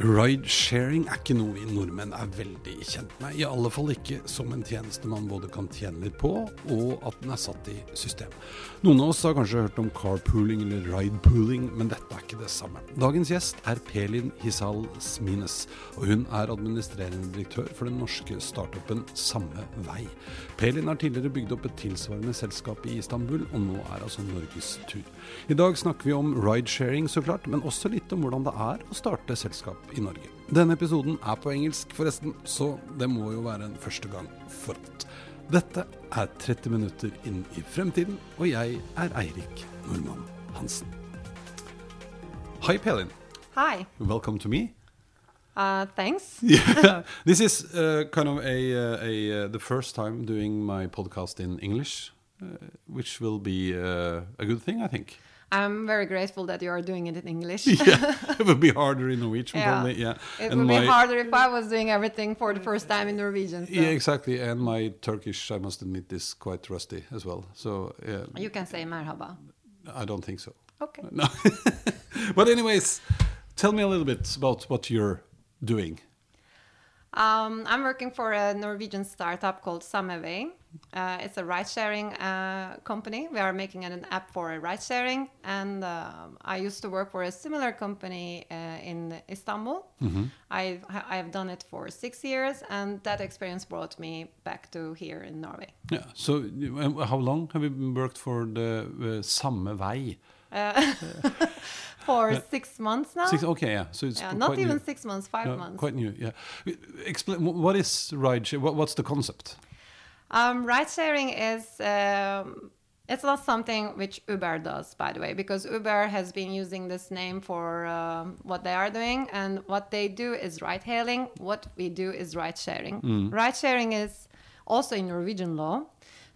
Ridesharing er ikke noe vi nordmenn er veldig kjent med. I alle fall ikke som en tjeneste man både kan tjene litt på, og at den er satt i system. Noen av oss har kanskje hørt om carpooling eller ridepooling, men dette er ikke det samme. Dagens gjest er Pelin Hisal Smines, og hun er administrerende direktør for den norske startupen Samme Vei. Pelin har tidligere bygd opp et tilsvarende selskap i Istanbul, og nå er altså Norges tur. I dag snakker vi om ridesharing, så klart, men også litt om hvordan det er å starte selskap i Norge. Denne episoden er på engelsk, forresten, så det må jo være en første gang for alt. Dette er 30 minutter inn i fremtiden, og jeg er Eirik Nordmann Hansen. Hi, Pelin. Hi. Welcome to me. Uh, thanks. yeah, this is uh, kind of a, uh, a uh, the first time doing my podcast in English, uh, which will be uh, a good thing, I think. I'm very grateful that you are doing it in English. yeah, it would be harder in Norwegian, Yeah. probably. Yeah, It And would my- be harder if I was doing everything for the first time in Norwegian. So Yeah, exactly. And my Turkish, I must admit, is quite rusty as well. So yeah, You can say merhaba. I don't think so. Okay. No. but anyways, tell me a little bit about what you're doing. Um, I'm working for a Norwegian startup called Samme Vei. Uh, it's a ride sharing uh, company. We are making an app for ride sharing. And um I used to work for a similar company uh, in Istanbul. I've, I've done it for six years, and that experience brought me back to here in Norway. Yeah. So uh, how long have you been worked for the uh, Samme Vei? For six months now. Six, okay, yeah. So it's yeah, not even new. six months, five Yeah, months. Quite new, yeah. Explain what is ride share? What, what's the concept? Um, ride sharing is um, it's not something which Uber does, by the way, because Uber has been using this name for um, what they are doing, and what they do is ride hailing. What we do is ride sharing. Ride sharing is also in Norwegian law.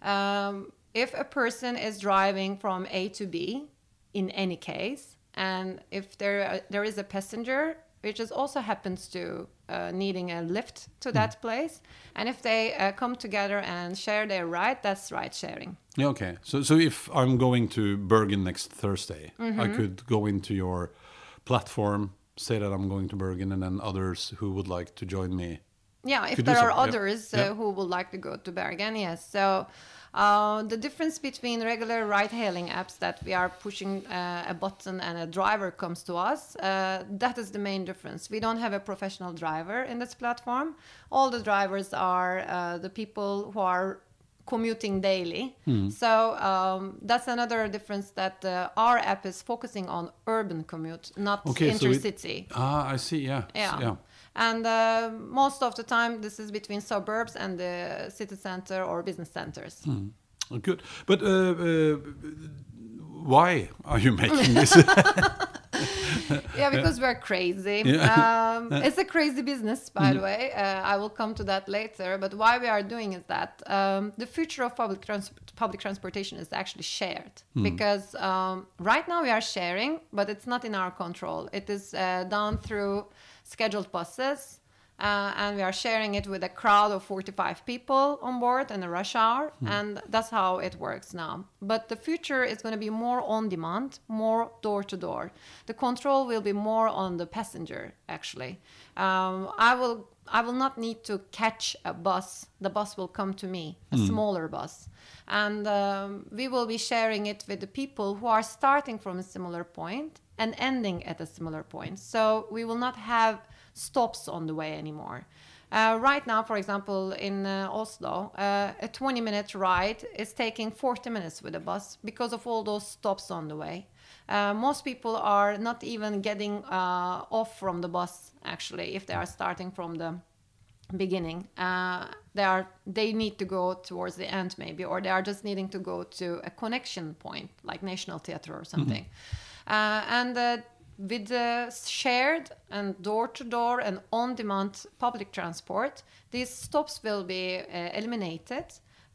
Um, if a person is driving from A to B, in any case, and if there there is a passenger which is also happens to uh, needing a lift to that place, and if they uh, come together and share their ride, that's ride sharing. Yeah, okay. So, so if I'm going to Bergen next Thursday, I Mm-hmm. could go into your platform, say that I'm going to Bergen, and then others who would like to join me. Yeah, if there are so, others uh, who would like to go to Bergen, yes. So uh, the difference between regular ride-hailing apps that we are pushing uh, a button and a driver comes to us, uh, that is the main difference. We don't have a professional driver in this platform. All the drivers are uh, the people who are commuting daily. Hmm. So um, that's another difference that uh, our app is focusing on urban commute, not Okay, so it- intercity. Ah, I see. Yeah. Yeah. yeah. And uh, most of the time, this is between suburbs and the city center or business centers. Oh, Good. But uh, uh, why are you making this? Yeah, because we're crazy. Yeah. Um, it's a crazy business, by the way. Uh, I will come to that later. But why we are doing is that um, the future of public trans- public transportation is actually shared because um, right now we are sharing, but it's not in our control. It is uh, done through scheduled buses. Uh, and we are sharing it with a crowd of 45 people on board in a rush hour and that's how it works now. But the future is going to be more on demand more door to door. The control will be more on the passenger actually. Um, i will i will not need to catch a bus. The bus will come to me a smaller bus. And um, we will be sharing it with the people who are starting from a similar point and ending at a similar point so we will not have stops on the way anymore. Uh, right now, for example, in uh, Oslo, uh, a 20 minute ride is taking 40 minutes with a bus because of all those stops on the way. Uh, most people are not even getting uh, off from the bus, actually, if they are starting from the beginning uh, they are they need to go towards the end maybe or they are just needing to go to a connection point like national theater or something uh, and uh, with the shared and door-to-door and on-demand public transport these stops will be uh, eliminated.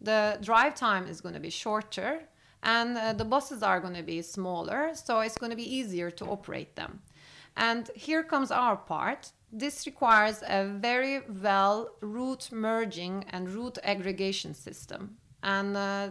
The drive time is going to be shorter and uh, the buses are going to be smaller so it's going to be easier to operate them. And here comes our part. This requires a very well route merging and route aggregation system. And uh,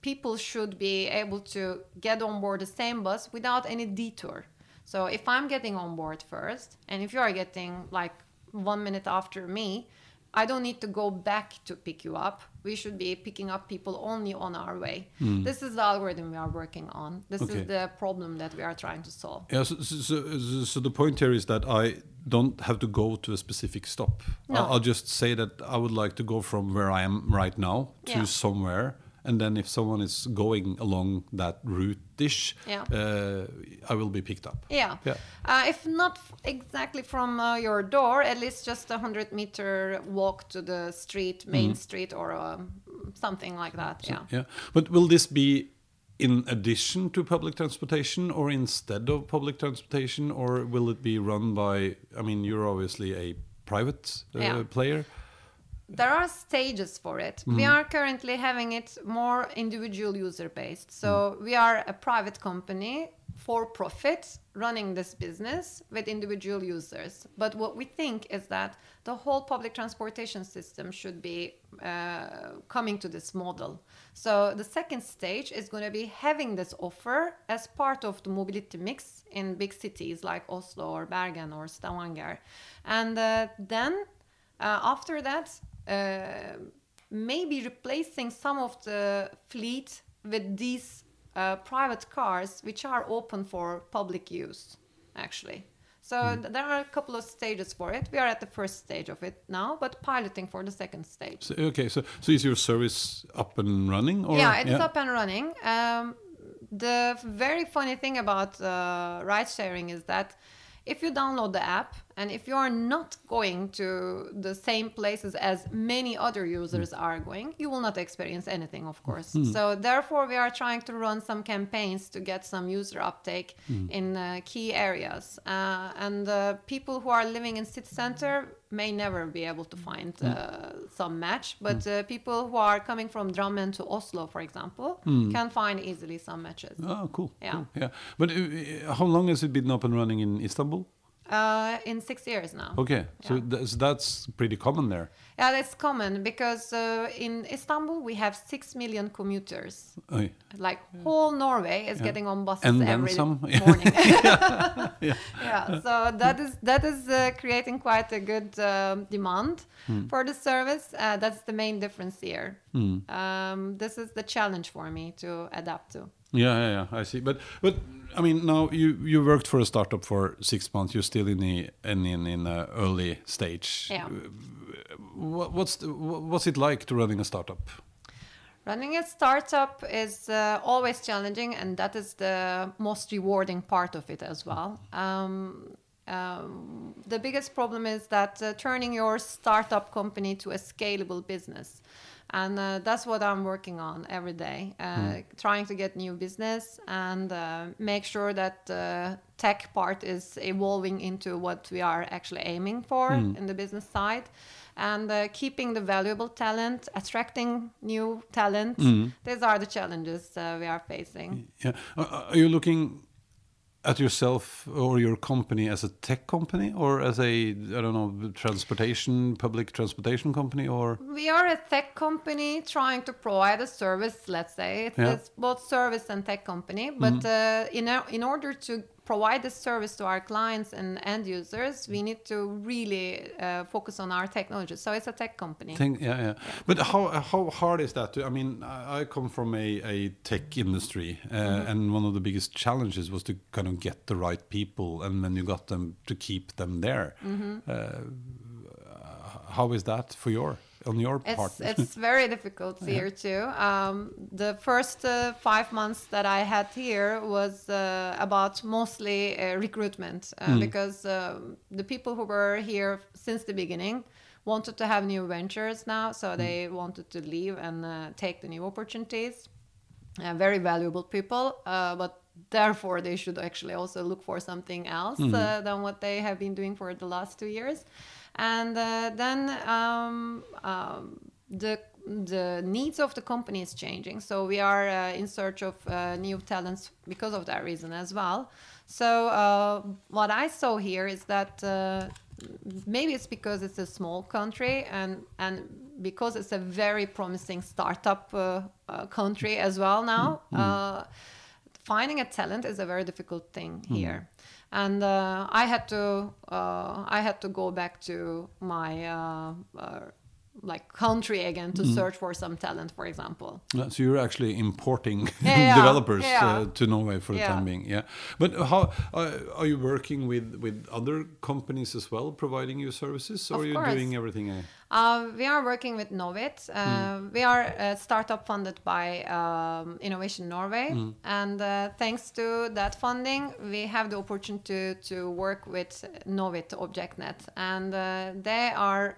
people should be able to get on board the same bus without any detour. So if I'm getting on board first, and if you are getting like one minute after me, I don't need to go back to pick you up. We should be picking up people only on our way. Hmm. This is the algorithm we are working on. This Okay. is the problem that we are trying to solve. Yeah, so, so, so, so the point here is that I don't have to go to a specific stop. No. I'll, I'll just say that I would like to go from where I am right now to Yeah. somewhere. And then if someone is going along that route dish Yeah. uh, I will be picked up. Yeah. Yeah. Uh, if not f- exactly from uh, your door, at least just a hundred meter walk to the street, main street, or um, something like that. yeah. Yeah. But will this be in addition to public transportation or instead of public transportation or will it be run by I mean you're obviously a private uh, Yeah. player. There are stages for it. We are currently having it more individual user based. So we are a private company for profit running this business with individual users. But what we think is that the whole public transportation system should be uh, coming to this model. So the second stage is going to be having this offer as part of the mobility mix in big cities like Oslo or Bergen or Stavanger. And uh, then uh, after that, uh, maybe replacing some of the fleet with these uh, private cars, which are open for public use, actually. So th- there are a couple of stages for it. We are at the first stage of it now, but piloting for the second stage. So, okay, so so is your service up and running or yeah, it's up and running. Um, the very funny thing about uh, ride sharing is that if you download the app and if you are not going to the same places as many other users are going, you will not experience anything, of course. So therefore, we are trying to run some campaigns to get some user uptake in uh, key areas. Uh, and uh, people who are living in city center may never be able to find uh, some match, but uh, people who are coming from Drammen to Oslo, for example, can find easily some matches. Oh, cool. Yeah. cool, Yeah. But uh, how long has it been up and running in Istanbul? Uh, in six years now. Okay, so Yeah. that's, that's pretty common there. Yeah, that's common because uh, in Istanbul we have six million commuters. Oh, Like whole Norway is getting on buses And every some. morning. yeah. yeah, so that is that is uh, creating quite a good um, demand Hmm. for the service. Uh, that's the main difference here. Hmm. Um, this is the challenge for me to adapt to. Yeah, yeah, yeah. I see. But but I mean, now you you worked for a startup for six months. You're still in the in in, in the early stage. Yeah. What, what's the, what's it like to running a startup? Running a startup is uh, always challenging, and that is the most rewarding part of it as well. Um, um, the biggest problem is that uh, turning your startup company to a scalable business. And uh, that's what I'm working on every day, uh, trying to get new business and uh, make sure that the tech part is evolving into what we are actually aiming for in the business side and uh, keeping the valuable talent, attracting new talent. These are the challenges uh, we are facing. Yeah. Are are you looking at yourself or your company as a tech company or as a I don't know transportation public transportation company or We are a tech company trying to provide a service, let's say. It's, Yeah. it's both service and tech company. But uh, in, in order to provide the service to our clients and end users, we need to really uh, focus on our technology. So it's a tech company. thing? Yeah, yeah. But how how hard is that? To, I mean, I, come from a, a tech industry, uh, and one of the biggest challenges was to kind of get the right people, and when you got them, to keep them there. Uh, how is that for your on your part? It's, it's very difficult here too. Um, the first uh, five months that I had here was uh, about mostly uh, recruitment uh, because um the people who were here since the beginning wanted to have new ventures now, so they wanted to leave and uh, take the new opportunities. Uh, very valuable people, uh, but therefore they should actually also look for something else uh, than what they have been doing for the last two years. And uh, then um, um, the the needs of the company is changing, so we are uh, in search of uh, new talents because of that reason as well. So uh, what I saw here is that uh, maybe it's because it's a small country and and because it's a very promising startup uh, uh, country as well now. Uh, finding a talent is a very difficult thing here and uh, i had to uh, i had to go back to my uh, like country again to search for some talent for example Uh, So you're actually importing Yeah, yeah, developers yeah. Uh, to Norway for the time being. Yeah, but how uh, are you working with with other companies as well, providing you services, or Of are you course. doing everything? Uh, Uh, we are working with Knowit. Uh, We are a startup funded by um, Innovation Norway, and uh, thanks to that funding, we have the opportunity to, to work with Knowit ObjectNet, and uh, they are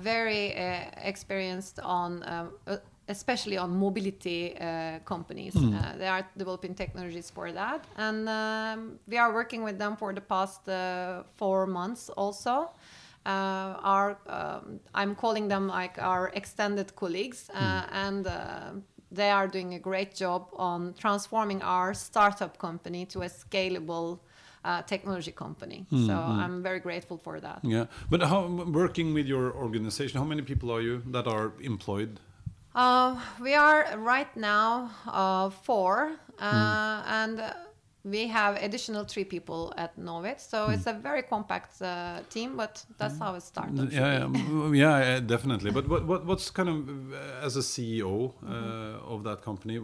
very uh, experienced on. Uh, uh, Especially on mobility uh, companies, uh, they are developing technologies for that, and um, we are working with them for the past uh, four months also. Uh, our um, I'm calling them like our extended colleagues, uh, and uh, they are doing a great job on transforming our startup company to a scalable uh, technology company. So I'm very grateful for that. yeah, but how working with your organization? How many people are you that are employed? Uh, we are right now uh, four, uh, and uh, we have additional three people at Knowit. So it's a very compact uh, team, but that's how it started. Yeah, yeah, yeah, definitely. But what, what what's kind of uh, as a CEO uh, of that company?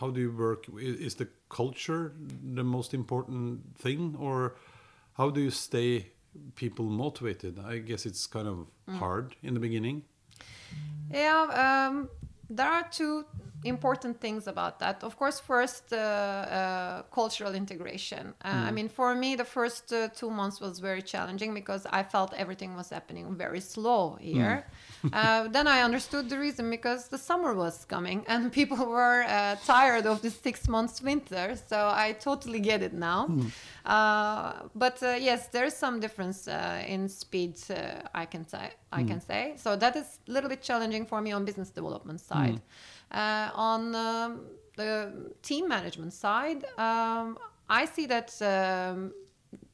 How do you work? Is the culture the most important thing, or how do you stay people motivated? I guess it's kind of hard in the beginning. Yeah, um, there are two important things about that. Of course, first, uh, uh, cultural integration. Uh, I mean, for me, the first uh, two months was very challenging because I felt everything was happening very slow here. uh, then I understood the reason because the summer was coming and people were uh, tired of the six months winter. So I totally get it now. Uh, but uh, yes, there is some difference uh, in speed. Uh, I can say. I can say. So that is a little bit challenging for me on business development side. Uh, on um, the team management side, um, I see that um,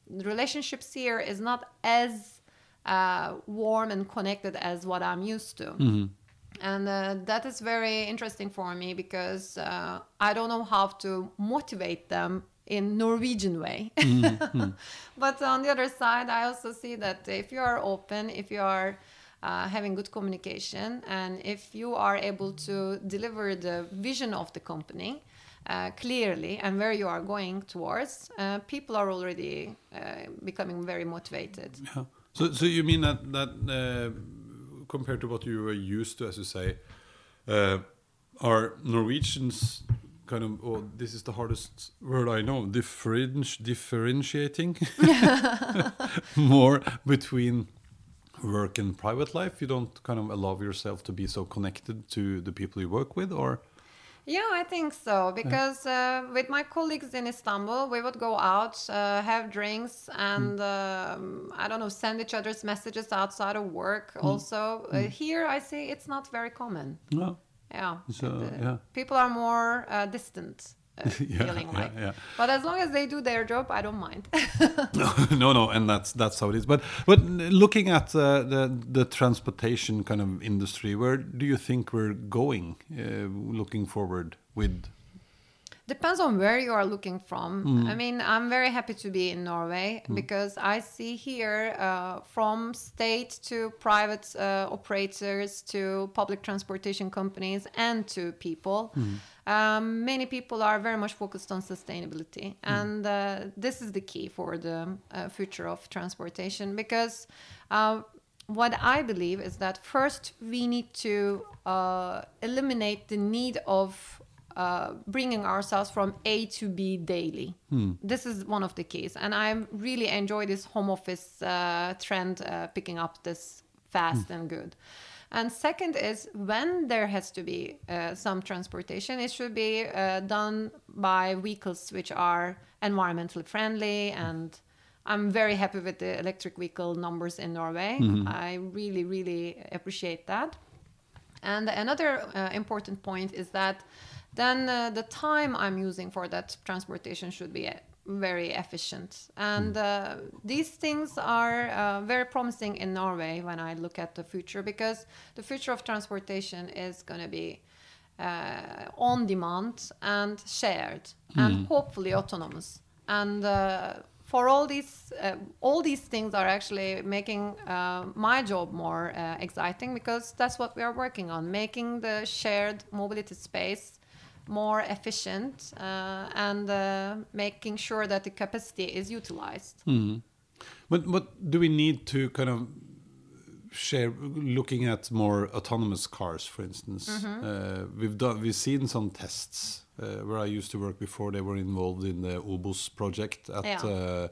relationships here is not as uh, warm and connected as what I'm used to. And uh, that is very interesting for me because uh, I don't know how to motivate them in Norwegian way. but on the other side, I also see that if you are open, if you are uh, having good communication, and if you are able to deliver the vision of the company uh, clearly and where you are going towards, uh, people are already uh, becoming very motivated. Yeah. So, so you mean that that uh, compared to what you were used to, as you say, uh, are Norwegians kind of? Oh, this is the hardest word I know. Differenti- differentiating more between work and private life. You don't kind of allow yourself to be so connected to the people you work with, or Yeah, I think so. Because uh, with my colleagues in Istanbul, we would go out, uh, have drinks, and um, I don't know, send each other's messages outside of work. Also, uh, here I see it's not very common. no? Yeah, So, And, uh, yeah. people are more uh, distant. Uh, Yeah, feeling yeah, like, yeah. but as long as they do their job, I don't mind. no, no, no, and that's that's how it is. But but looking at uh, the the transportation kind of industry, where do you think we're going? Uh, looking forward with Depends on where you are looking from. I mean, I'm very happy to be in Norway because I see here uh, from state to private uh, operators to public transportation companies and to people. Um, many people are very much focused on sustainability, and uh, this is the key for the uh, future of transportation because. Uh, what I believe is that first we need to uh, eliminate the need of uh, bringing ourselves from A to B daily. This is one of the keys, and I really enjoy this home office uh, trend uh, picking up this fast and good. And second is when there has to be uh, some transportation, it should be uh, done by vehicles which are environmentally friendly. And I'm very happy with the electric vehicle numbers in Norway. I really, really appreciate that. And another uh, important point is that then uh, the time I'm using for that transportation should be very efficient. And uh, these things are uh, very promising in Norway when I look at the future because the future of transportation is going to be uh, on demand and shared and hopefully autonomous. And uh, for all these uh, all these things are actually making uh, my job more uh, exciting because that's what we are working on making the shared mobility space more efficient uh, and uh, making sure that the capacity is utilized But but do we need to kind of share looking at more autonomous cars, for instance? Uh, we've done we've seen some tests uh, where I used to work before. They were involved in the Obos project at Yeah. uh,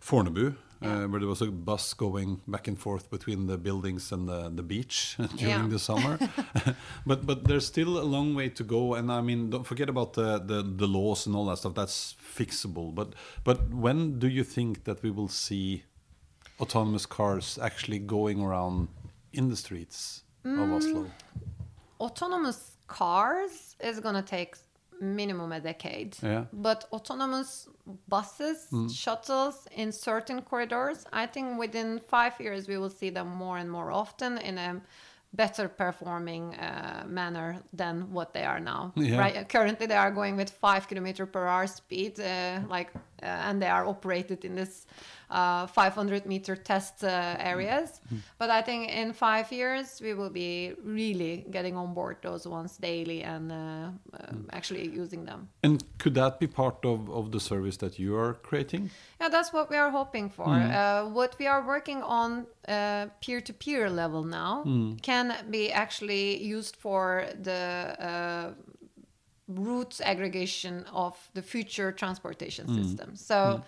Fornebu. Uh, Yeah. where there was a bus going back and forth between the buildings and the, the beach during Yeah. the summer. but but there's still a long way to go, and I mean, don't forget about the, the, the laws and all that stuff. That's fixable. But but when do you think that we will see autonomous cars actually going around in the streets of Oslo? autonomous cars is going to take minimum a decade Yeah. but autonomous buses shuttles in certain corridors i think within five years we will see them more and more often in a better performing uh, manner than what they are now Yeah. right currently they are going with five kilometer per hour speed uh, like and they are operated in this uh, 500 meter test uh, areas. But i think in five years we will be really getting on board those ones daily and uh, uh, actually using them. And could that be part of, of the service that you are creating? yeah that's what we are hoping for. Uh, what we are working on uh, peer-to-peer level now can be actually used for the route aggregation of the future transportation system. So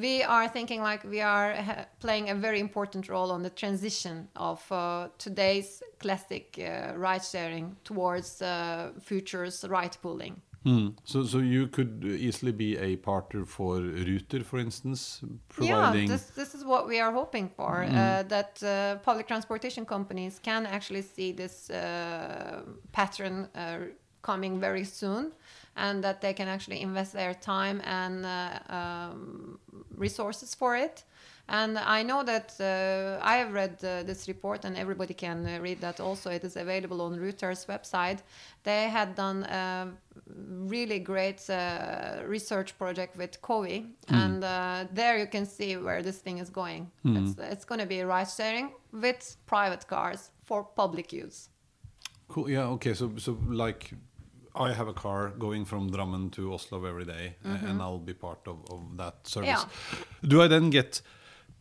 we are thinking like we are ha- playing a very important role on the transition of uh, today's classic uh, ride sharing towards uh, future's ride pooling. Hmm. So so you could easily be a partner for Ruter, for instance, providing. Yeah, this, this is what we are hoping for. Uh, that uh, public transportation companies can actually see this uh, pattern uh, coming very soon, and that they can actually invest their time and uh, um, resources for it. And I know that uh, I have read uh, this report, and everybody can uh, read that also. It is available on Ruter's website. They had done a really great uh, research project with COWI, and uh, there you can see where this thing is going. It's, it's going to be ride sharing with private cars for public use. Cool. Yeah. Okay. So so like. I have a car going from Drammen to Oslo every day, a- mm-hmm. and I'll be part of, of that service. Yeah. Do I then get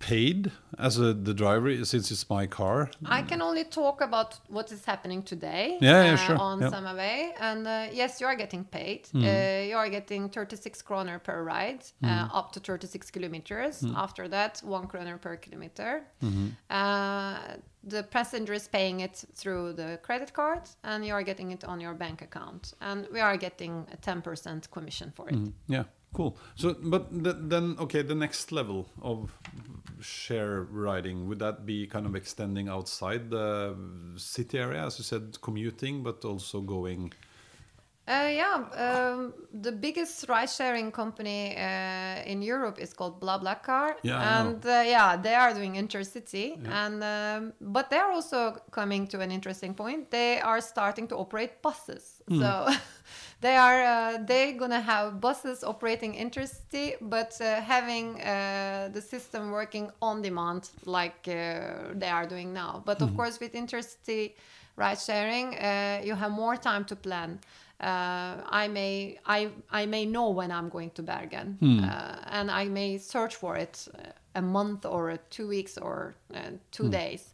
paid as a, the driver since it's my car? I can only talk about what is happening today Yeah, yeah, uh, sure. on Yeah. Samme Vei. And uh, yes, you are getting paid. Mm. Uh, you are getting 36 kroner per ride, uh, Mm. up to 36 kilometers. After that, one kroner per kilometer. Uh, the passenger is paying it through the credit card, and you are getting it on your bank account. And we are getting a 10% commission for it. Mm, Yeah, cool. So, but th- then, okay, the next level of share riding would that be kind of extending outside the city area, as you said, commuting, but also going? Uh, yeah, um, the biggest ride-sharing company uh, in Europe is called BlaBlaCar, Yeah, and uh, yeah, they are doing intercity, and um, but they are also coming to an interesting point. They are starting to operate buses, Hmm. so they are uh, they gonna have buses operating intercity, but uh, having uh, the system working on demand like uh, they are doing now. But Hmm. of course, with intercity ride sharing, uh, you have more time to plan. Uh, I may I I may know when I'm going to Bergen, uh, and I may search for it a month or two weeks or uh, two days.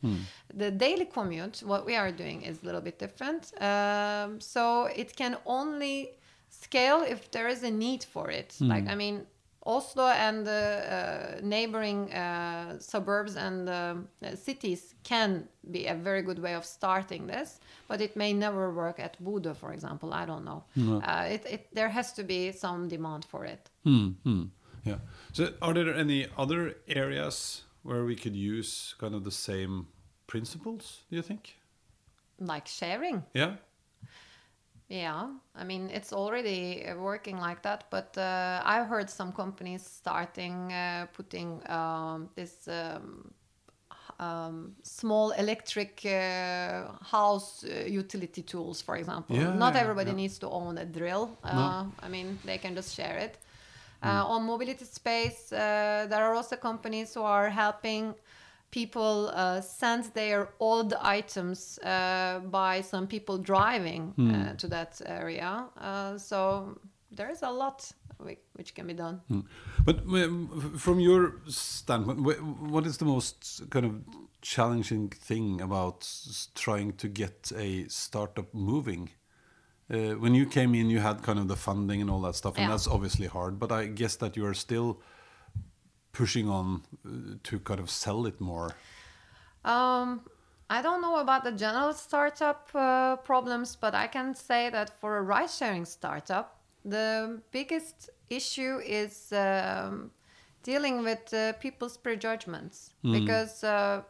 The daily commute, what we are doing, is a little bit different. Um, so it can only scale if there is a need for it. Like I mean, Oslo and the uh, neighboring uh, suburbs and uh, cities can be a very good way of starting this, but it may never work at Bodø, for example. I don't know. Uh, it, it, there has to be some demand for it. Yeah. So, are there any other areas where we could use kind of the same principles? Do you think? Like sharing. Yeah. Yeah, I mean it's already working like that, but uh, I've heard some companies starting uh, putting um, this um, um, small electric uh, house uh, utility tools, for example. Yeah, Not everybody yeah. needs to own a drill. Uh, I mean they can just share it. Uh, Mm. on mobility space, uh, there are also companies who are helping people uh, send their old items uh, by some people driving uh, to that area. Uh, so there is a lot which can be done. Hmm. But from your standpoint, what is the most kind of challenging thing about trying to get a startup moving? Uh, when you came in, you had kind of the funding and all that stuff, and Yeah. that's obviously hard. But I guess that you are still pushing on uh, to kind of sell it more. Um, I don't know about the general startup uh, problems, but I can say that for a ride sharing startup, the biggest issue is um, dealing with uh, people's prejudgments because uh,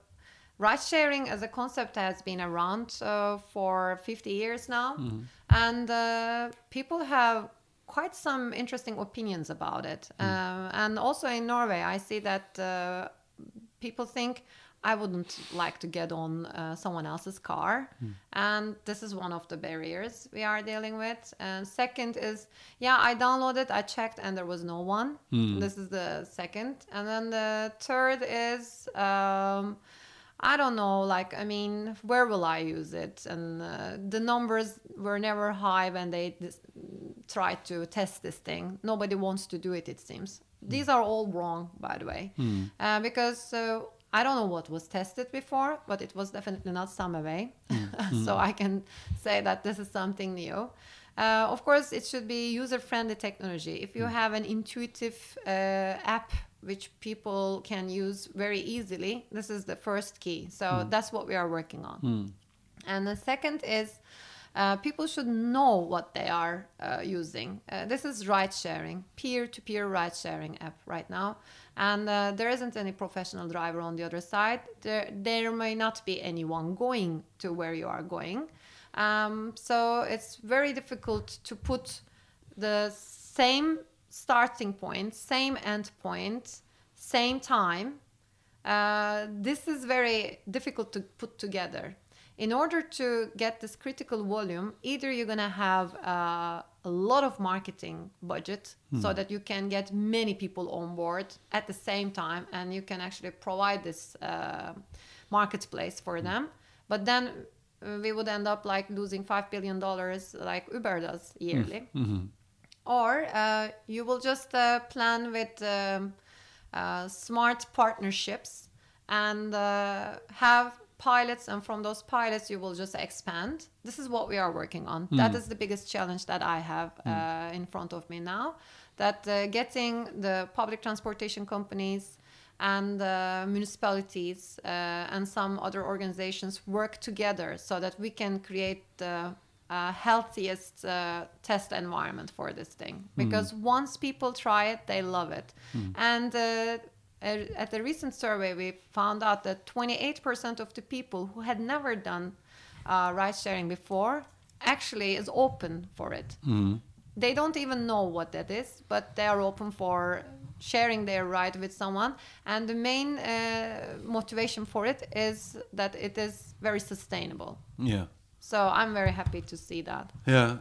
ride sharing as a concept has been around uh, for 50 years now, and uh, people have quite some interesting opinions about it. Uh, and also in Norway, I see that uh, people think I wouldn't like to get on uh, someone else's car. And this is one of the barriers we are dealing with. And second is, yeah, I downloaded, I checked, and there was no one. This is the second. And then the third is, um, I don't know, like, I mean, where will I use it? And uh, the numbers were never high when they dis- tried to test this thing. Nobody wants to do it, it seems. These are all wrong, by the way, uh, because uh, I don't know what was tested before, but it was definitely not Samme Vei. so I can say that this is something new. Uh, of course, it should be user friendly technology. If you have an intuitive uh, app which people can use very easily, this is the first key. So that's what we are working on. And the second is uh, people should know what they are uh, using. Uh, this is ride sharing, peer to peer ride sharing app right now. And uh, there isn't any professional driver on the other side. There, there may not be anyone going to where you are going. Um, so it's very difficult to put the same starting point, same end point, same time. Uh, this is very difficult to put together. In order to get this critical volume, either you're going to have uh, a lot of marketing budget so that you can get many people on board at the same time and you can actually provide this uh, marketplace for them. But then uh, we would end up like losing $5 billion like Uber does yearly or uh, you will just uh, plan with um, uh, smart partnerships and uh, have pilots and from those pilots you will just expand. This is what we are working on. That is the biggest challenge that i have uh, in front of me now. That uh, getting the public transportation companies and uh, municipalities uh, and some other organizations work together so that we can create the uh, healthiest uh, test environment for this thing. Because once people try it, they love it. And uh, at the recent survey, we found out that 28% of the people who had never done uh, ride sharing before actually is open for it they don't even know what that is, but they are open for sharing their ride with someone. And the main uh, motivation for it is that it is very sustainable. Yeah. So I'm very happy to see that. Yeah,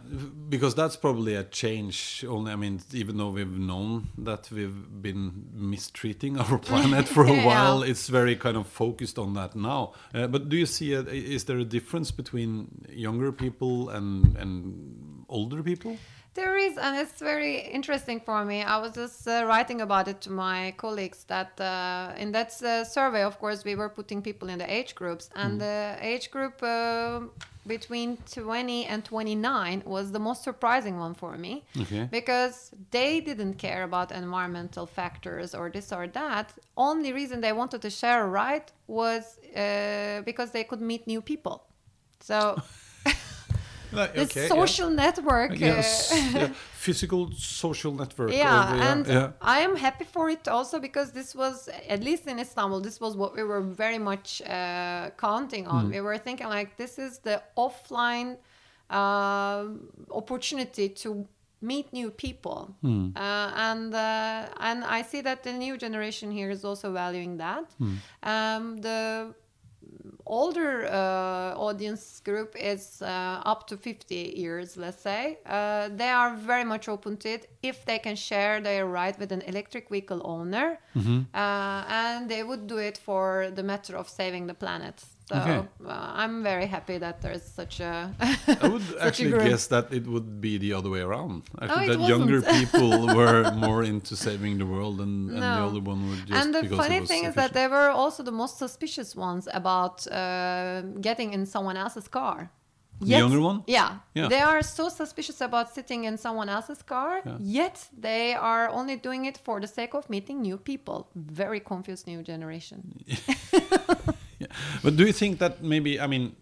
because that's probably a change. Only, I mean, even though we've known that we've been mistreating our planet for a Yeah. while, it's very kind of focused on that now. Uh, but do you see? A, is there a difference between younger people and and older people? There is, and it's very interesting for me. I was just uh, writing about it to my colleagues that uh, in that uh, survey, of course, we were putting people in the age groups, and the age group uh, between 20 and 29 was the most surprising one for me Okay. because they didn't care about environmental factors or this or that. Only reason they wanted to share a ride was uh, because they could meet new people. So Like, okay, yeah. social network. uh, Yes, yeah. physical social network. yeah, or- and yeah. I am happy for it also because this was at least in Istanbul, this was what we were very much uh, counting on. We were thinking like this is the offline uh, opportunity to meet new people, uh, and uh, and I see that the new generation here is also valuing that. Um, the older uh, audience group is uh, up to 50 years let's say. Uh, they are very much open to it. If they can share their ride with an electric vehicle owner Mm-hmm. uh, and they would do it for the matter of saving the planet so Okay. uh, i'm very happy that there's such a I would such a actually guess that it would be the other way around. Actually, Oh, it that younger wasn't. people were more into saving the world, and, and the No. older one would just and the because it funny was thing is that they were also the most suspicious ones about uh, getting in someone else's car. The younger one? Yeah. Yeah. They are so suspicious about sitting in someone else's car, Yeah. yet they are only doing it for the sake of meeting new people. Very confused new generation. Yeah. But do you think that maybe I mean,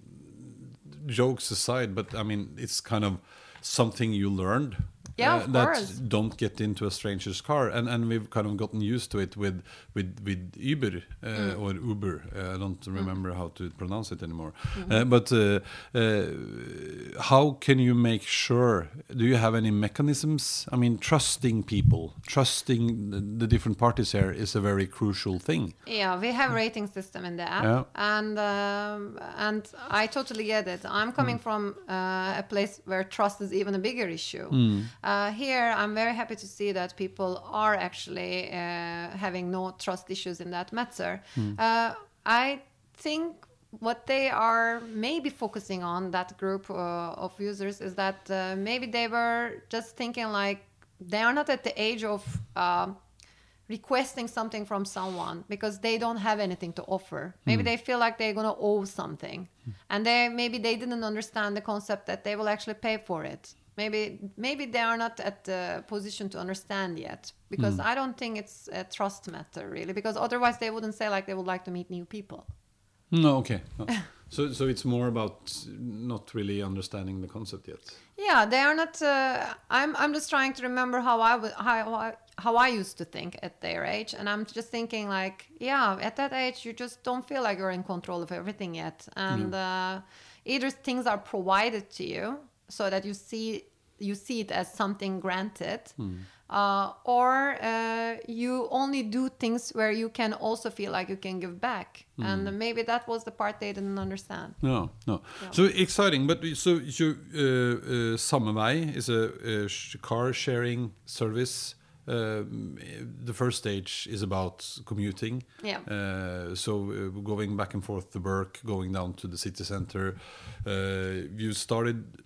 jokes aside, but I mean, it's kind of something you learned. Uh, Yeah, of that course. don't get into a stranger's car, and and we've kind of gotten used to it with with with Uber uh, Mm. or Uber. Uh, I don't remember how to pronounce it anymore. Mm-hmm. Uh, but uh, uh, how can you make sure? Do you have any mechanisms? I mean, trusting people, trusting the, the different parties here is a very crucial thing. Yeah, we have rating system in the app, Yeah. and um, and I totally get it. I'm coming from uh, a place where trust is even a bigger issue. Uh, here, I'm very happy to see that people are actually uh, having no trust issues in that matter. Uh, I think what they are maybe focusing on that group uh, of users is that uh, maybe they were just thinking like they are not at the age of um, requesting something from someone because they don't have anything to offer. Maybe they feel like they're going to owe something. And they maybe they didn't understand the concept that they will actually pay for it maybe maybe they are not at the position to understand yet because i don't think it's a trust matter really because otherwise they wouldn't say like they would like to meet new people No, okay. No. so, so it's more about not really understanding the concept yet. Yeah, they are not. Uh, I'm. I'm just trying to remember how I would how I, how I used to think at their age, and I'm just thinking like, yeah, at that age, you just don't feel like you're in control of everything yet, and uh, either things are provided to you so that you see you see it as something granted, uh, or uh, you only do things where you can also feel like you can give back, and maybe that was the part they didn't understand. No, no. So exciting. But so, so uh, uh, Samme Vei is a, uh sh- car sharing service. Um, the first stage is about commuting. Yeah. Uh, so uh, going back and forth to work, going down to the city center. Uh, you started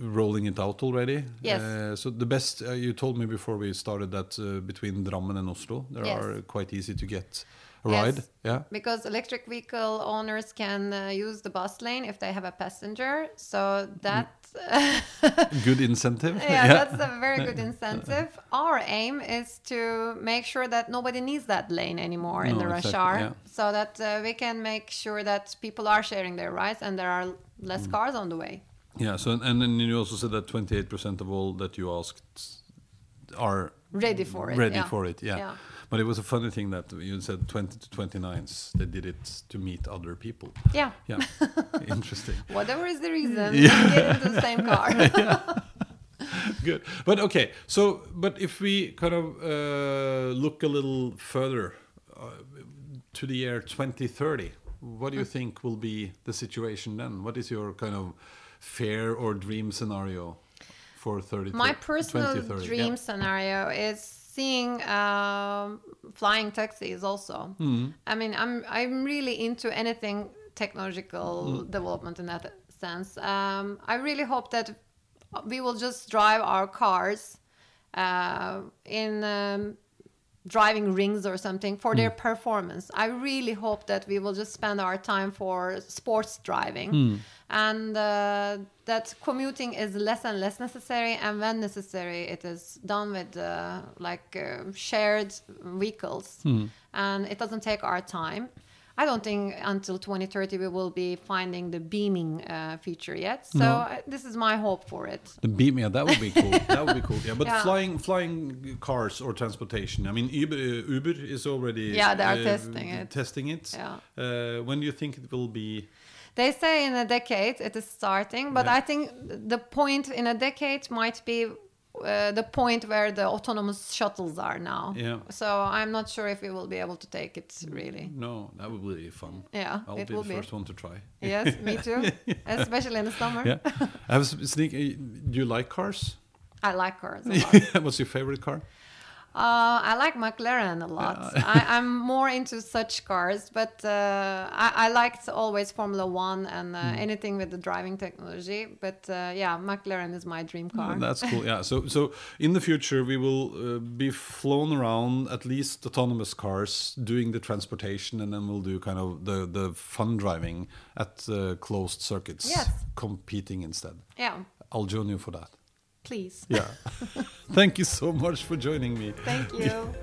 rolling it out already. Yes. Uh, so the best uh, you told me before we started that uh, between Drammen and Oslo, there Yes. are quite easy to get a Yes. ride. Yeah. because electric vehicle owners can uh, use the bus lane if they have a passenger so that Good incentive. yeah, that's a very good incentive our aim is to make sure that nobody needs that lane anymore in No, the rush exactly, hour yeah. so that uh, we can make sure that people are sharing their rides and there are less Mm. cars on the way Yeah. So and then you also said that 28% of all that you asked are ready for it ready yeah. for it. Yeah. Yeah. But it was a funny thing that you said 20 to 29s. They did it to meet other people. yeah Yeah. Interesting. whatever is the reason Yeah. get into the same car Good. But okay. So, but if we kind of uh, look a little further uh, to the year 2030, what do you think will be the situation then? What is your kind of fair or dream scenario for 30? My personal 2030? dream Yeah. scenario is seeing um, flying taxis. Also, Mm-hmm. I mean, I'm I'm really into anything technological Mm. development in that sense. Um, I really hope that we will just drive our cars uh, in um, driving rings or something for their performance. I really hope that we will just spend our time for sports driving. And uh, that commuting is less and less necessary and when necessary it is done with uh, like uh, shared vehicles. And it doesn't take our time. I don't think until 2030 we will be finding the beaming uh, feature yet. So No. uh, this is my hope for it. The beam, yeah, that would be cool. that would be cool. Yeah, but Yeah. flying, flying cars or transportation. I mean, Uber, uh, Uber is already Yeah, they are uh, testing it. Testing it. Yeah. Uh, when do you think it will be? They say in a decade it is starting, but Yeah. I think the point in a decade might be uh, the point where the autonomous shuttles are now. Yeah. So I'm not sure if we will be able to take it really. No, that would be fun. Yeah, I'll it be will the be. first one to try. Yes, me too. Especially in the summer. Yeah. I have a sneak. uh, Do you like cars? I like cars a lot. What's your favorite car? Uh, I like McLaren a lot. I, I'm more into such cars, but uh, I, I liked always Formula One and uh, Hmm. anything with the driving technology. But uh, yeah, McLaren is my dream car. That's cool. Yeah. So, so in the future, we will uh, be flown around at least autonomous cars doing the transportation, and then we'll do kind of the the fun driving at uh, closed circuits, Yes. competing instead. yeah, I'll join you for that. Please. Yeah. Thank you so much for joining me. Thank you.